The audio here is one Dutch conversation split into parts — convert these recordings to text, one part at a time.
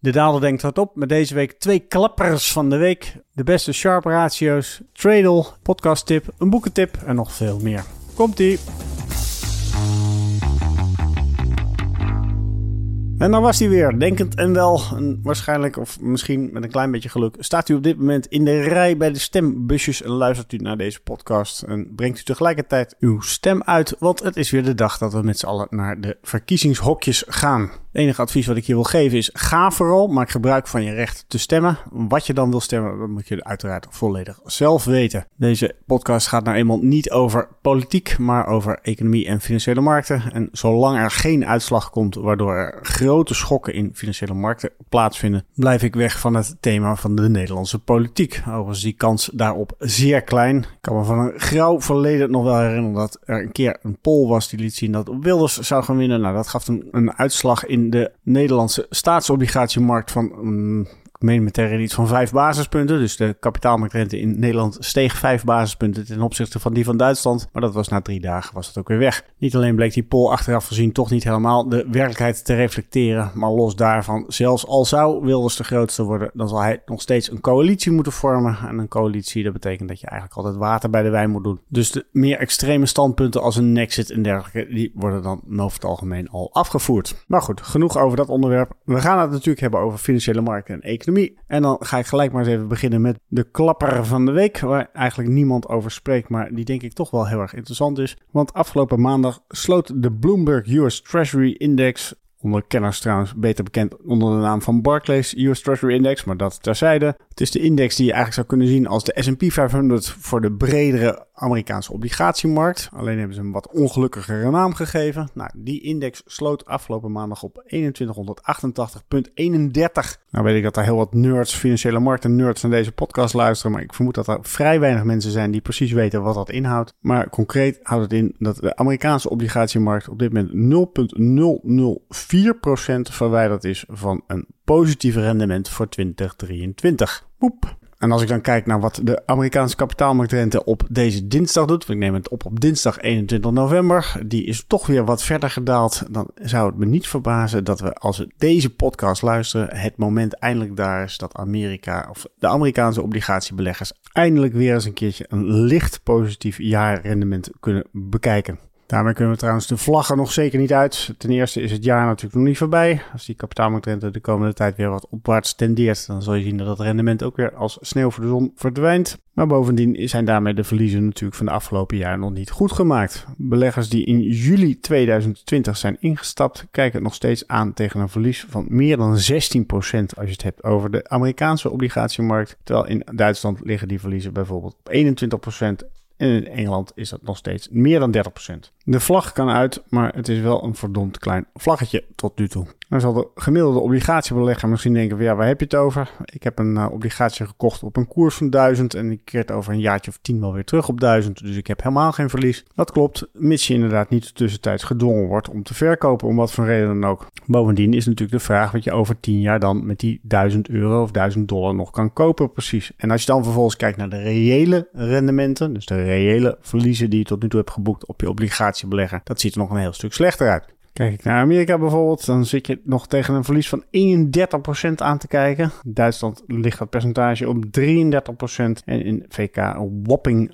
De daler denkt wat op met deze week twee klappers van de week. De beste sharp ratio's, Tradle, podcast tip, een boekentip en nog veel meer. Komt-ie! En dan was hij weer, denkend en wel, waarschijnlijk of misschien met een klein beetje geluk, staat u op dit moment in de rij bij de stembusjes en luistert u naar deze podcast en brengt u tegelijkertijd uw stem uit, want het is weer de dag dat we met z'n allen naar de verkiezingshokjes gaan. Het enige advies wat ik je wil geven is: ga vooral, maak gebruik van je recht te stemmen. Wat je dan wil stemmen, dat moet je uiteraard volledig zelf weten. Deze podcast gaat nou eenmaal niet over politiek, maar over economie en financiële markten. En zolang er geen uitslag komt waardoor er grote schokken in financiële markten plaatsvinden, blijf ik weg van het thema van de Nederlandse politiek. Overigens die kans daarop zeer klein. Ik kan me van een grauw verleden nog wel herinneren dat er een keer een poll was die liet zien dat Wilders zou gaan winnen. Nou, dat gaf een, een uitslag in de Nederlandse staatsobligatiemarkt van mm, meen meteen iets van vijf basispunten. Dus de kapitaalmarktrente in Nederland steeg vijf basispunten ten opzichte van die van Duitsland. Maar dat was na drie dagen was het ook weer weg. Niet alleen bleek die poll achteraf gezien toch niet helemaal de werkelijkheid te reflecteren. Maar los daarvan, zelfs al zou Wilders de grootste worden, dan zal hij nog steeds een coalitie moeten vormen. En een coalitie, dat betekent dat je eigenlijk altijd water bij de wijn moet doen. Dus de meer extreme standpunten als een Nexit en dergelijke, die worden dan over het algemeen al afgevoerd. Maar goed, genoeg over dat onderwerp. We gaan het natuurlijk hebben over financiële markten en economie. En dan ga ik gelijk maar eens even beginnen met de klapper van de week. Waar eigenlijk niemand over spreekt, maar die denk ik toch wel heel erg interessant is. Want afgelopen maandag sloot de Bloomberg US Treasury Index onder kenners trouwens beter bekend onder de naam van Barclays US Treasury Index, maar dat terzijde. Het is de index die je eigenlijk zou kunnen zien als de S&P 500 voor de bredere Amerikaanse obligatiemarkt. Alleen hebben ze een wat ongelukkigere naam gegeven. Nou, die index sloot afgelopen maandag op 2188,31. Nou weet ik dat er heel wat nerds, financiële markten nerds naar deze podcast luisteren, maar ik vermoed dat er vrij weinig mensen zijn die precies weten wat dat inhoudt. Maar concreet houdt het in dat de Amerikaanse obligatiemarkt op dit moment 0,004% verwijderd is van een positief rendement voor 2023. Poep. En als ik dan kijk naar wat de Amerikaanse kapitaalmarktrente op deze dinsdag doet, want ik neem het op op dinsdag 21 november, die is toch weer wat verder gedaald. Dan zou het me niet verbazen dat we als we deze podcast luisteren, het moment eindelijk daar is dat Amerika of de Amerikaanse obligatiebeleggers eindelijk weer eens een keertje een licht positief jaarrendement kunnen bekijken. Daarmee kunnen we trouwens de vlaggen nog zeker niet uit. Ten eerste is het jaar natuurlijk nog niet voorbij. Als die kapitaalmarktrente de komende tijd weer wat opwaarts tendeert, dan zal je zien dat het rendement ook weer als sneeuw voor de zon verdwijnt. Maar bovendien zijn daarmee de verliezen natuurlijk van de afgelopen jaren nog niet goed gemaakt. Beleggers die in juli 2020 zijn ingestapt, kijken nog steeds aan tegen een verlies van meer dan 16% als je het hebt over de Amerikaanse obligatiemarkt. Terwijl in Duitsland liggen die verliezen bijvoorbeeld op 21% en in Engeland is dat nog steeds meer dan 30%. De vlag kan uit, maar het is wel een verdomd klein vlaggetje tot nu toe. Dan zal de gemiddelde obligatiebelegger misschien denken van ja, waar heb je het over? Ik heb een uh, obligatie gekocht op een koers van 1000 en ik keert over een jaartje of 10 wel weer terug op 1000. Dus ik heb helemaal geen verlies. Dat klopt, mits je inderdaad niet tussentijds gedwongen wordt om te verkopen, om wat voor reden dan ook. Bovendien is natuurlijk de vraag wat je over 10 jaar dan met die 1000 euro of 1000 dollar nog kan kopen precies. En als je dan vervolgens kijkt naar de reële rendementen, dus de reële verliezen die je tot nu toe hebt geboekt op je obligatiebelegger, dat ziet er nog een heel stuk slechter uit. Kijk ik naar Amerika bijvoorbeeld, dan zit je nog tegen een verlies van 31% aan te kijken. In Duitsland ligt dat percentage op 33% en in VK een whopping 48%.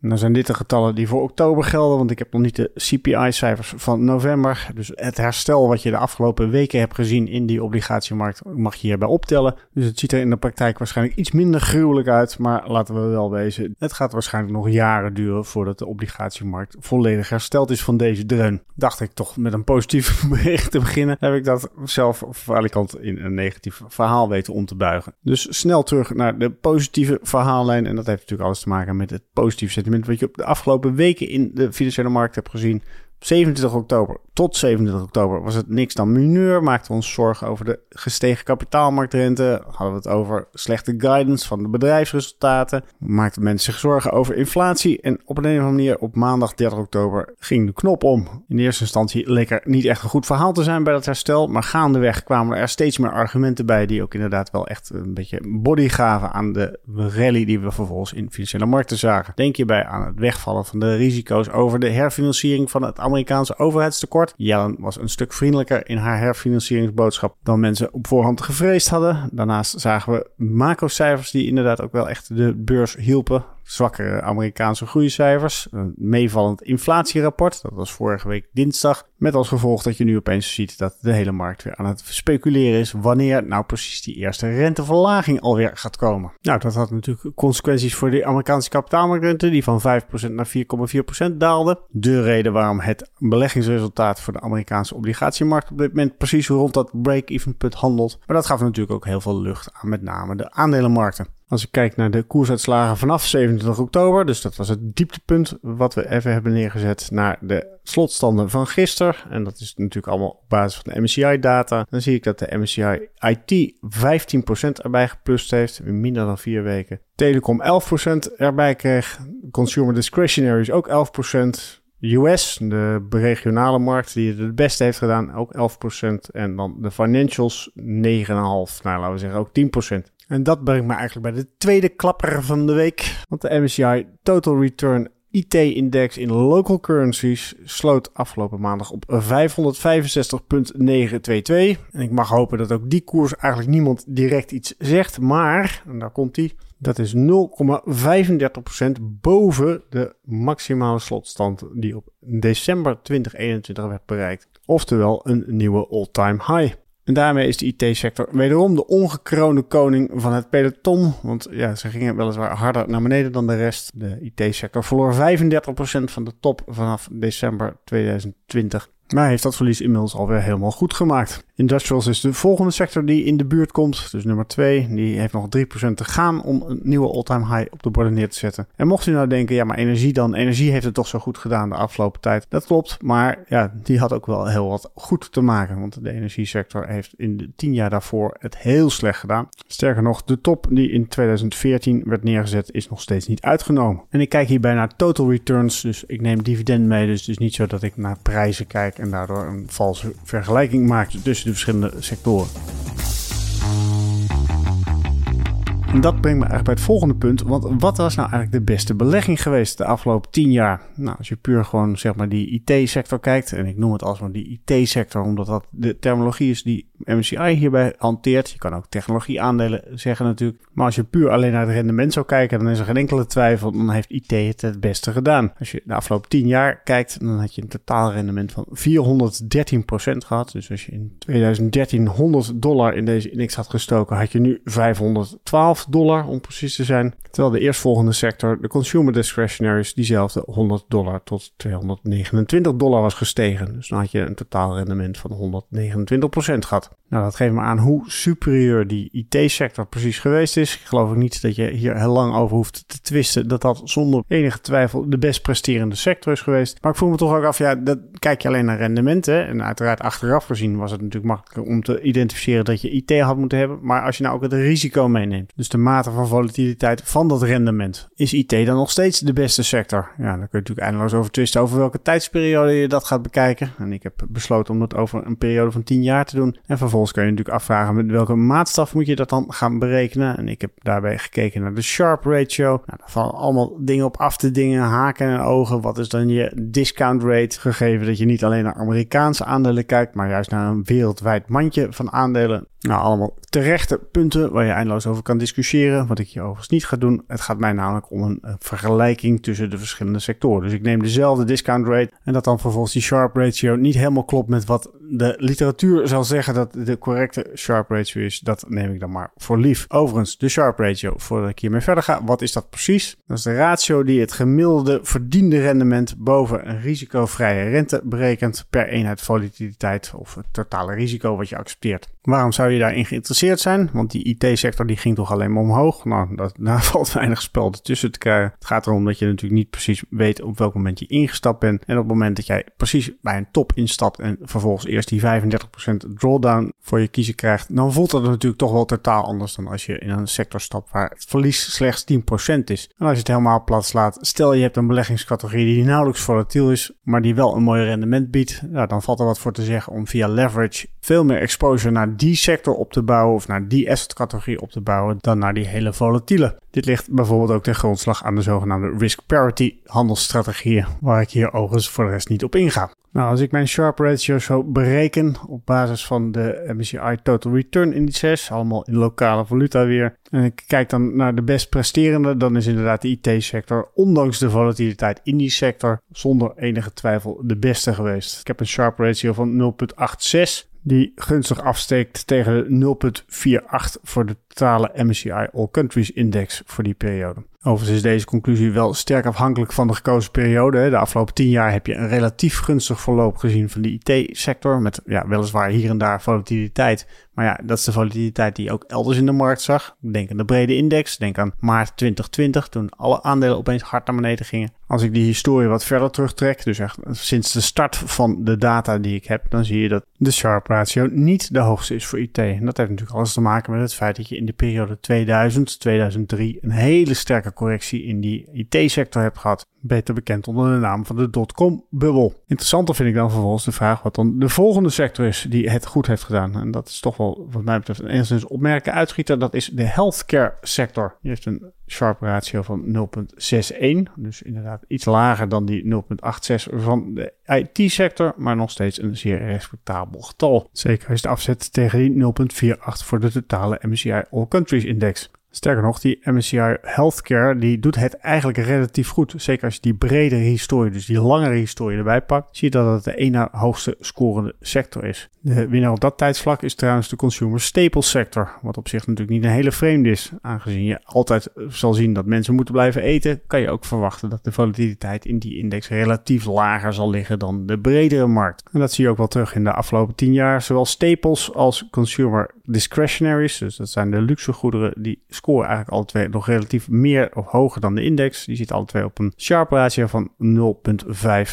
En dan zijn dit de getallen die voor oktober gelden, want ik heb nog niet de CPI-cijfers van november. Dus het herstel wat je de afgelopen weken hebt gezien in die obligatiemarkt mag je hierbij optellen. Dus het ziet er in de praktijk waarschijnlijk iets minder gruwelijk uit, maar laten we wel wezen, het gaat waarschijnlijk nog jaren duren voordat de obligatiemarkt volledig hersteld is van deze dreun. Dacht ik toch met een positief bericht te beginnen, heb ik dat zelf kant in een negatief verhaal weten om te buigen. Dus snel terug naar de positieve verhaallijn. En dat heeft natuurlijk alles te maken met het positieve sentiment wat je op de afgelopen weken in de financiële markt hebt gezien. 27 oktober tot 27 oktober was het niks dan mineur. Maakten we ons zorgen over de gestegen kapitaalmarktrente. Hadden we het over slechte guidance van de bedrijfsresultaten. Maakten mensen zich zorgen over inflatie. En op een of andere manier op maandag 30 oktober ging de knop om. In eerste instantie leek er niet echt een goed verhaal te zijn bij dat herstel. Maar gaandeweg kwamen er steeds meer argumenten bij die ook inderdaad wel echt een beetje body gaven aan de rally die we vervolgens in financiële markten zagen. Denk hierbij aan het wegvallen van de risico's over de herfinanciering van het Amerikaanse overheidstekort Yellen was een stuk vriendelijker in haar herfinancieringsboodschap dan mensen op voorhand gevreesd hadden. Daarnaast zagen we macrocijfers die inderdaad ook wel echt de beurs hielpen zwakkere Amerikaanse groeicijfers. Een meevallend inflatierapport, dat was vorige week dinsdag. Met als gevolg dat je nu opeens ziet dat de hele markt weer aan het speculeren is wanneer nou precies die eerste renteverlaging alweer gaat komen. Nou, dat had natuurlijk consequenties voor de Amerikaanse kapitaalmarktrente, die van 5% naar 4,4% daalde. De reden waarom het beleggingsresultaat voor de Amerikaanse obligatiemarkt op dit moment precies rond dat break-even punt handelt. Maar dat gaf natuurlijk ook heel veel lucht aan met name de aandelenmarkten. Als ik kijk naar de koersuitslagen vanaf 27 oktober, dus dat was het dieptepunt wat we even hebben neergezet naar de slotstanden van gisteren. En dat is natuurlijk allemaal op basis van de MSCI-data. Dan zie ik dat de MSCI IT 15% erbij geplust heeft, in minder dan vier weken. Telecom 11% erbij kreeg. Consumer Discretionary is ook 11%. US, de regionale markt die het het beste heeft gedaan, ook 11%. En dan de financials 9,5%. Nou, laten we zeggen ook 10%. En dat brengt me eigenlijk bij de tweede klapper van de week. Want de MSCI Total Return IT-index in local currencies sloot afgelopen maandag op 565,922. En ik mag hopen dat ook die koers eigenlijk niemand direct iets zegt. Maar, en daar komt die, dat is 0,35% boven de maximale slotstand die op december 2021 werd bereikt. Oftewel een nieuwe all-time high. En daarmee is de IT-sector wederom de ongekroonde koning van het peloton. Want ja, ze gingen weliswaar harder naar beneden dan de rest. De IT-sector verloor 35% van de top vanaf december 2020. Maar heeft dat verlies inmiddels alweer helemaal goed gemaakt. Industrials is de volgende sector die in de buurt komt. Dus nummer 2. Die heeft nog 3% te gaan om een nieuwe all-time high op de borden neer te zetten. En mocht u nou denken, ja, maar energie dan. Energie heeft het toch zo goed gedaan de afgelopen tijd. Dat klopt. Maar ja, die had ook wel heel wat goed te maken. Want de energiesector heeft in de 10 jaar daarvoor het heel slecht gedaan. Sterker nog, de top die in 2014 werd neergezet is nog steeds niet uitgenomen. En ik kijk hierbij naar total returns. Dus ik neem dividend mee. Dus het is niet zo dat ik naar prijzen kijk en daardoor een valse vergelijking maak de verschillende sectoren. En dat brengt me eigenlijk bij het volgende punt. Want wat was nou eigenlijk de beste belegging geweest de afgelopen 10 jaar? Nou, als je puur gewoon zeg maar die IT-sector kijkt. En ik noem het alsmaar die IT-sector, omdat dat de terminologie is die MSCI hierbij hanteert. Je kan ook technologieaandelen zeggen natuurlijk. Maar als je puur alleen naar het rendement zou kijken, dan is er geen enkele twijfel. Dan heeft IT het het beste gedaan. Als je de afgelopen 10 jaar kijkt, dan had je een totaalrendement van 413% gehad. Dus als je in 2013 100 dollar in deze index had gestoken, had je nu 512 dollar om precies te zijn. Terwijl de eerstvolgende sector, de consumer discretionaries, diezelfde 100 dollar tot 229 dollar was gestegen. Dus dan had je een totaalrendement van 129% gehad. gehad Nou, dat geeft me aan hoe superieur die IT-sector precies geweest is. Ik geloof ook niet dat je hier heel lang over hoeft te twisten dat dat zonder enige twijfel de best presterende sector is geweest. Maar ik voel me toch ook af, ja, dat kijk je alleen naar rendementen. En uiteraard achteraf gezien was het natuurlijk makkelijker om te identificeren dat je IT had moeten hebben. Maar als je nou ook het risico meeneemt, dus de mate van volatiliteit van dat rendement, is IT dan nog steeds de beste sector? Ja, dan kun je natuurlijk eindeloos over twisten over welke tijdsperiode je dat gaat bekijken. En ik heb besloten om dat over een periode van 10 jaar te doen. En vervolgens kun je natuurlijk afvragen met welke maatstaf moet je dat dan gaan berekenen. En ik heb daarbij gekeken naar de Sharp ratio. Nou, daar vallen allemaal dingen op af te dingen, haken en ogen. Wat is dan je discount rate? Gegeven dat je niet alleen naar Amerikaanse aandelen kijkt, maar juist naar een wereldwijd mandje van aandelen. Nou, allemaal terechte punten waar je eindeloos over kan discussiëren. Wat ik je overigens niet ga doen. Het gaat mij namelijk om een, vergelijking tussen de verschillende sectoren. Dus ik neem dezelfde discount rate. En dat dan vervolgens die Sharp ratio niet helemaal klopt met wat de literatuur zal zeggen dat de correcte Sharp ratio is. Dat neem ik dan maar voor lief. Overigens, de Sharp ratio, voordat ik hiermee verder ga. Wat is dat precies? Dat is de ratio die het gemiddelde verdiende rendement boven een risicovrije rente berekent per eenheid volatiliteit of het totale risico wat je accepteert. Waarom zou je daarin geïnteresseerd zijn? Want die IT-sector die ging toch alleen maar omhoog. Nou, dat, daar valt weinig spel ertussen te krijgen. Het gaat erom dat je natuurlijk niet precies weet op welk moment je ingestapt bent. En op het moment dat jij precies bij een top instapt en vervolgens eerst die 35% drawdown voor je kiezen krijgt, dan voelt dat natuurlijk toch wel totaal anders dan als je in een sector stapt waar het verlies slechts 10% is. En als je het helemaal plat slaat, stel je hebt een beleggingscategorie die nauwelijks volatiel is, maar die wel een mooi rendement biedt, nou, dan valt er wat voor te zeggen om via leverage veel meer exposure naar die sector op te bouwen of naar die assetcategorie op te bouwen dan naar die hele volatiele. Dit ligt bijvoorbeeld ook ten grondslag aan de zogenaamde risk parity handelsstrategieën, waar ik hier overigens voor de rest niet op inga. Nou, als ik mijn Sharp ratio zo bereken op basis van de MSCI Total Return Indices, allemaal in lokale valuta weer, en ik kijk dan naar de best presterende, dan is inderdaad de IT-sector, ondanks de volatiliteit in die sector, zonder enige twijfel de beste geweest. Ik heb een Sharp ratio van 0,86 die gunstig afsteekt tegen 0,48 voor de totale MSCI All Countries Index voor die periode. Overigens is deze conclusie wel sterk afhankelijk van de gekozen periode. De afgelopen tien jaar heb je een relatief gunstig verloop gezien van de IT-sector. Met ja, weliswaar hier en daar volatiliteit. Maar ja, dat is de volatiliteit die je ook elders in de markt zag. Denk aan de brede index. Denk aan maart 2020, toen alle aandelen opeens hard naar beneden gingen. Als ik die historie wat verder terugtrek, dus echt sinds de start van de data die ik heb, dan zie je dat de Sharp ratio niet de hoogste is voor IT. En dat heeft natuurlijk alles te maken met het feit dat je in de periode 2000, 2003 een hele sterke correctie in die IT-sector hebt gehad. Beter bekend onder de naam van de dotcom-bubbel. Interessanter vind ik dan vervolgens de vraag wat dan de volgende sector is die het goed heeft gedaan. En dat is toch wel, wat mij betreft, een enigszins opmerken uitschieter. Dat is de healthcare sector. Die heeft een sharp ratio van 0,61. Dus inderdaad iets lager dan die 0,86 van de IT-sector, maar nog steeds een zeer respectabel getal. Zeker je het afzet tegen die 0,48 voor de totale MSCI All Countries Index. Sterker nog, die MSCI Healthcare die doet het eigenlijk relatief goed. Zeker als je die bredere historie, dus die langere historie erbij pakt, zie je dat het de ene hoogste scorende sector is. De winnaar op dat tijdsvlak is trouwens de consumer staples sector. Wat op zich natuurlijk niet een hele vreemde is. Aangezien je altijd zal zien dat mensen moeten blijven eten, kan je ook verwachten dat de volatiliteit in die index relatief lager zal liggen dan de bredere markt. En dat zie je ook wel terug in de afgelopen 10 jaar. Zowel staples als consumer discretionaries, dus dat zijn de luxe goederen, die scoren eigenlijk alle twee nog relatief meer of hoger dan de index. Die zit alle twee op een sharp ratio van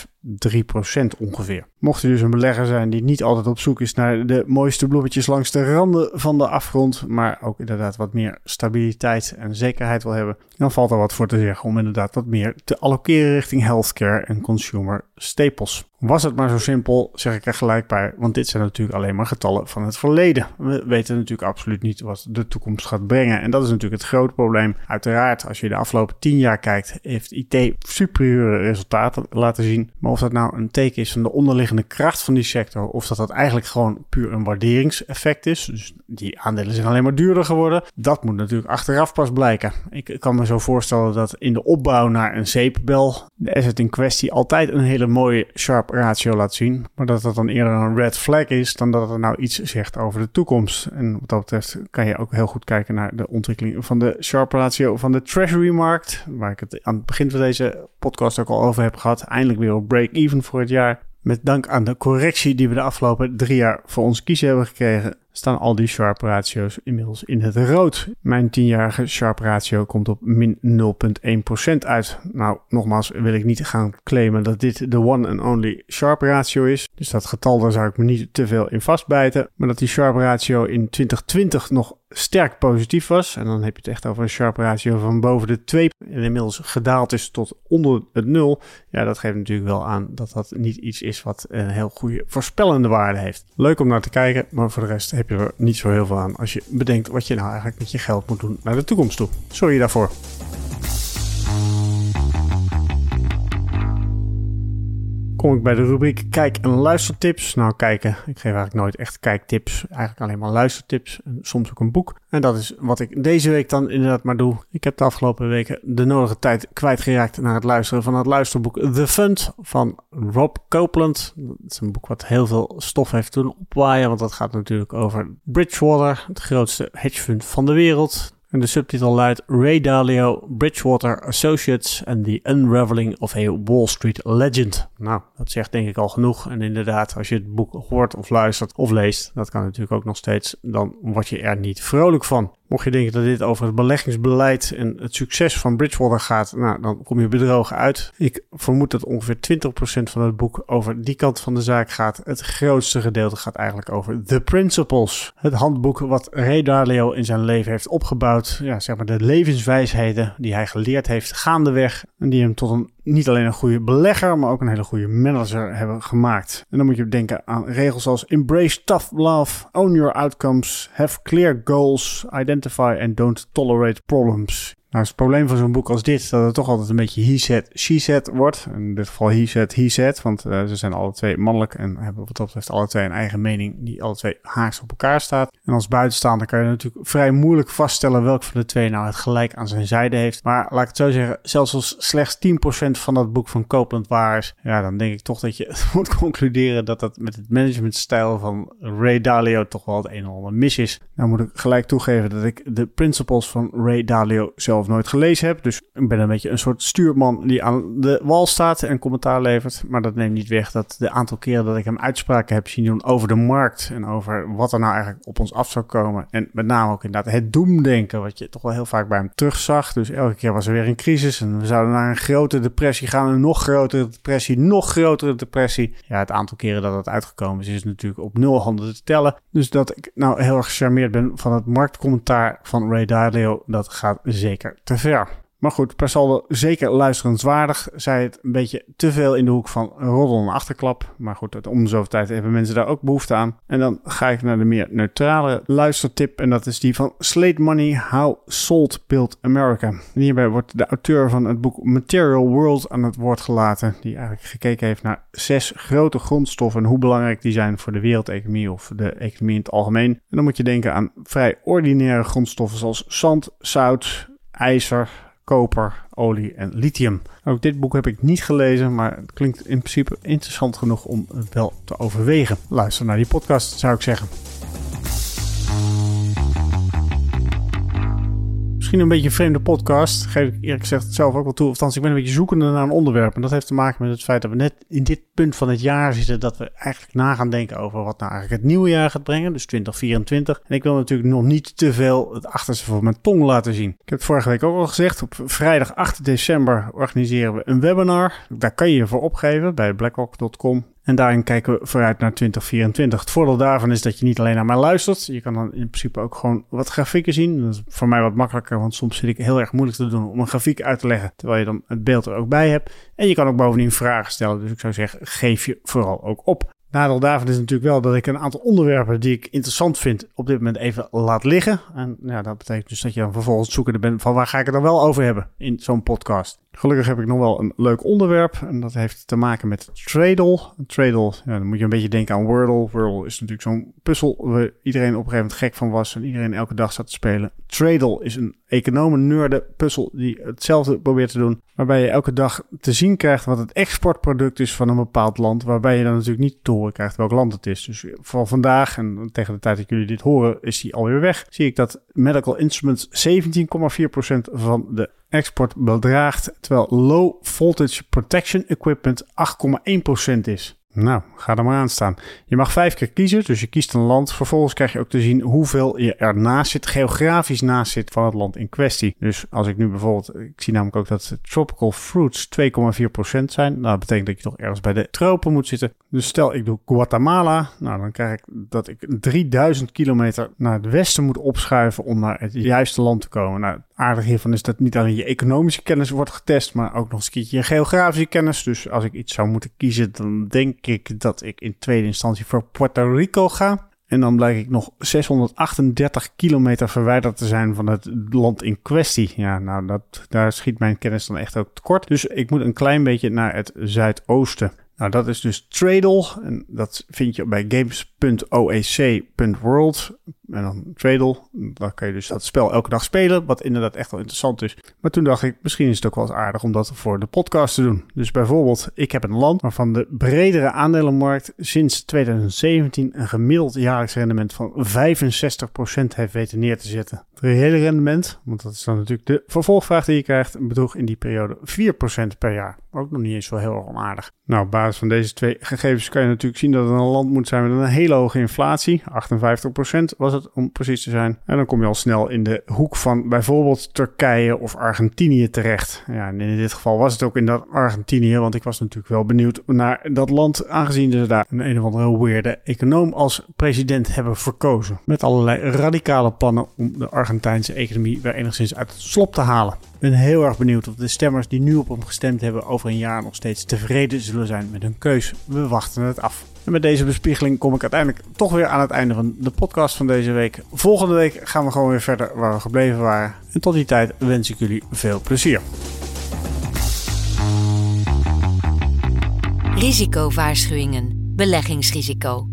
0,5 3% ongeveer. Mocht u dus een belegger zijn die niet altijd op zoek is naar de mooiste bloemetjes langs de randen van de afgrond, maar ook inderdaad wat meer stabiliteit en zekerheid wil hebben, dan valt er wat voor te zeggen om inderdaad wat meer te allokeren richting healthcare en consumer staples. Was het maar zo simpel, zeg ik er gelijk bij, want dit zijn natuurlijk alleen maar getallen van het verleden. We weten natuurlijk absoluut niet wat de toekomst gaat brengen. En dat is natuurlijk het grote probleem. Uiteraard, als je de afgelopen 10 jaar kijkt, heeft IT superieure resultaten laten zien. Maar of dat nou een teken is van de onderliggende kracht van die sector, of dat dat eigenlijk gewoon puur een waarderingseffect is, dus die aandelen zijn alleen maar duurder geworden, dat moet natuurlijk achteraf pas blijken. Ik kan me zo voorstellen dat in de opbouw naar een zeepbel de asset in kwestie altijd een hele mooie sharp ratio laat zien, maar dat dat dan eerder een red flag is dan dat het nou iets zegt over de toekomst. En wat dat betreft kan je ook heel goed kijken naar de ontwikkeling van de sharp ratio van de treasury markt, waar ik het aan het begin van deze podcast ook al over heb gehad. Eindelijk weer op break-even voor het jaar. Met dank aan de correctie die we de afgelopen drie jaar voor ons kiezen hebben gekregen, staan al die Sharp ratio's inmiddels in het rood. Mijn 10-jarige Sharp ratio komt op min 0,1% uit. Nou, nogmaals wil ik niet gaan claimen dat dit de one and only Sharp ratio is. Dus dat getal daar zou ik me niet te veel in vastbijten. Maar dat die Sharp ratio in 2020 nog sterk positief was. En dan heb je het echt over een sharp ratio van boven de 2 en inmiddels gedaald is tot onder het 0. Ja, dat geeft natuurlijk wel aan dat dat niet iets is wat een heel goede voorspellende waarde heeft. Leuk om naar te kijken, maar voor de rest je er niet zo heel veel aan als je bedenkt wat je nou eigenlijk met je geld moet doen naar de toekomst toe. Sorry daarvoor. Kom ik bij de rubriek Kijk- en luistertips. Nou, kijken, ik geef eigenlijk nooit echt kijktips. Eigenlijk alleen maar luistertips. En soms ook een boek. En dat is wat ik deze week dan inderdaad maar doe. Ik heb de afgelopen weken de nodige tijd kwijtgeraakt naar het luisteren van het luisterboek The Fund van Rob Copeland. Dat is een boek wat heel veel stof heeft doen opwaaien. Want dat gaat natuurlijk over Bridgewater, het grootste hedgefund van de wereld. En de subtitel luidt Ray Dalio, Bridgewater Associates and the Unraveling of a Wall Street Legend. Nou, dat zegt denk ik al genoeg. En inderdaad, als je het boek hoort of luistert of leest, dat kan natuurlijk ook nog steeds, dan word je er niet vrolijk van. Mocht je denken dat dit over het beleggingsbeleid en het succes van Bridgewater gaat, nou, dan kom je bedrogen uit. Ik vermoed dat ongeveer 20% van het boek over die kant van de zaak gaat. Het grootste gedeelte gaat eigenlijk over The Principles. Het handboek wat Ray Dalio in zijn leven heeft opgebouwd. Ja, zeg maar de levenswijsheden die hij geleerd heeft gaandeweg. En die hem tot een niet alleen een goede belegger, maar ook een hele goede manager hebben gemaakt. En dan moet je denken aan regels als embrace tough love, own your outcomes, have clear goals, identify and don't tolerate problems. Nou, het probleem van zo'n boek als dit, dat het toch altijd een beetje he said, she said wordt. In dit geval he said, he said, want uh, ze zijn alle twee mannelijk en hebben wat dat betreft alle twee een eigen mening die alle twee haaks op elkaar staat. En als buitenstaander kan je natuurlijk vrij moeilijk vaststellen welk van de twee nou het gelijk aan zijn zijde heeft. Maar laat ik het zo zeggen, zelfs als slechts 10% van dat boek van Copeland waar is, ja, dan denk ik toch dat je moet concluderen dat dat met het managementstijl van Ray Dalio toch wel het een en ander mis is. Nou moet ik gelijk toegeven dat ik de principles van Ray Dalio zelf nooit gelezen heb. Dus ik ben een beetje een soort stuurman die aan de wal staat en commentaar levert. Maar dat neemt niet weg dat de aantal keren dat ik hem uitspraken heb zien doen over de markt en over wat er nou eigenlijk op ons af zou komen. En met name ook inderdaad het doemdenken, wat je toch wel heel vaak bij hem terugzag. Dus elke keer was er weer een crisis en we zouden naar een grote depressie gaan, een nog grotere depressie, nog grotere depressie. Ja, het aantal keren dat het uitgekomen is, is natuurlijk op nul handen te tellen. Dus dat ik nou heel erg gecharmeerd ben van het marktcommentaar van Ray Dalio, dat gaat zeker te ver. Maar goed, per saldo zeker luisterenswaardig. Zij het een beetje te veel in de hoek van roddel en achterklap. Maar goed, om de zoveel tijd hebben mensen daar ook behoefte aan. En dan ga ik naar de meer neutrale luistertip. En dat is die van Slate Money, How Salt Built America. Hierbij wordt de auteur van het boek Material World aan het woord gelaten. Die eigenlijk gekeken heeft naar zes grote grondstoffen en hoe belangrijk die zijn voor de wereldeconomie of de economie in het algemeen. En dan moet je denken aan vrij ordinaire grondstoffen zoals zand, zout, ijzer, koper, olie en lithium. Ook dit boek heb ik niet gelezen, maar het klinkt in principe interessant genoeg om wel te overwegen. Luister naar die podcast, zou ik zeggen. Misschien een beetje een vreemde podcast. Geef ik eerlijk gezegd zelf ook wel toe. Althans, ik ben een beetje zoekende naar een onderwerp. En dat heeft te maken met het feit dat we net in dit punt van het jaar zitten. Dat we eigenlijk na gaan denken over wat nou eigenlijk het nieuwe jaar gaat brengen. Dus 2024. En ik wil natuurlijk nog niet te veel het achterste van mijn tong laten zien. Ik heb het vorige week ook al gezegd. Op vrijdag 8 december organiseren we een webinar. Daar kan je je voor opgeven bij blackrock.com. En daarin kijken we vooruit naar 2024. Het voordeel daarvan is dat je niet alleen naar mij luistert. Je kan dan in principe ook gewoon wat grafieken zien. Dat is voor mij wat makkelijker, want soms zit ik heel erg moeilijk te doen om een grafiek uit te leggen. Terwijl je dan het beeld er ook bij hebt. En je kan ook bovendien vragen stellen. Dus ik zou zeggen, geef je vooral ook op. Nadeel daarvan is natuurlijk wel dat ik een aantal onderwerpen die ik interessant vind op dit moment even laat liggen. En ja, dat betekent dus dat je dan vervolgens zoekende bent van waar ga ik het dan wel over hebben in zo'n podcast. Gelukkig heb ik nog wel een leuk onderwerp en dat heeft te maken met Tradle. Tradle, ja, dan moet je een beetje denken aan Wordle. Wordle is natuurlijk zo'n puzzel waar iedereen op een gegeven moment gek van was en iedereen elke dag zat te spelen. Tradle is een economen nerde puzzel die hetzelfde probeert te doen, waarbij je elke dag te zien krijgt wat het exportproduct is van een bepaald land, waarbij je dan natuurlijk niet te horen krijgt welk land het is. Dus voor vandaag en tegen de tijd dat jullie dit horen is die alweer weg, zie ik dat Medical Instruments 17,4% van de export bedraagt, terwijl low voltage protection equipment 8,1% is. Nou, ga er maar aan staan. Je mag vijf keer kiezen, dus je kiest een land. Vervolgens krijg je ook te zien hoeveel je ernaast zit, geografisch naast zit van het land in kwestie. Dus als ik nu bijvoorbeeld, ik zie namelijk ook dat tropical fruits 2,4% zijn. Nou, dat betekent dat je toch ergens bij de tropen moet zitten. Dus stel ik doe Guatemala, nou dan krijg ik dat ik 3000 kilometer naar het westen moet opschuiven om naar het juiste land te komen. Nou, aardig hiervan is dat niet alleen je economische kennis wordt getest, maar ook nog eens een keertje je geografische kennis. Dus als ik iets zou moeten kiezen, dan denk ik dat ik in tweede instantie voor Puerto Rico ga. En dan blijk ik nog 638 kilometer verwijderd te zijn van het land in kwestie. Ja, nou, dat, daar schiet mijn kennis dan echt ook tekort. Dus ik moet een klein beetje naar het zuidoosten. Nou, dat is dus Tradle. En dat vind je bij games.oec.world. En dan Tradle. Dan kan je dus dat spel elke dag spelen. Wat inderdaad echt wel interessant is. Maar toen dacht ik, misschien is het ook wel eens aardig om dat voor de podcast te doen. Dus bijvoorbeeld, ik heb een land waarvan de bredere aandelenmarkt sinds 2017 een gemiddeld jaarlijks rendement van 65% heeft weten neer te zetten. Het reële rendement, want dat is dan natuurlijk de vervolgvraag die je krijgt, bedroeg in die periode 4% per jaar. Ook nog niet eens zo heel onaardig. Nou, op basis van deze twee gegevens kan je natuurlijk zien dat het een land moet zijn met een hele hoge inflatie. 58% was het om precies te zijn. En dan kom je al snel in de hoek van bijvoorbeeld Turkije of Argentinië terecht. Ja, en in dit geval was het ook in dat Argentinië, want ik was natuurlijk wel benieuwd naar dat land, aangezien ze daar een een of andere weirde econoom als president hebben verkozen. Met allerlei radicale plannen om de Argentinië Argentijnse economie weer enigszins uit het slop te halen. Ik ben heel erg benieuwd of de stemmers die nu op hem gestemd hebben over een jaar nog steeds tevreden zullen zijn met hun keus. We wachten het af. En met deze bespiegeling kom ik uiteindelijk toch weer aan het einde van de podcast van deze week. Volgende week gaan we gewoon weer verder waar we gebleven waren. En tot die tijd wens ik jullie veel plezier. Risicowaarschuwingen. Beleggingsrisico.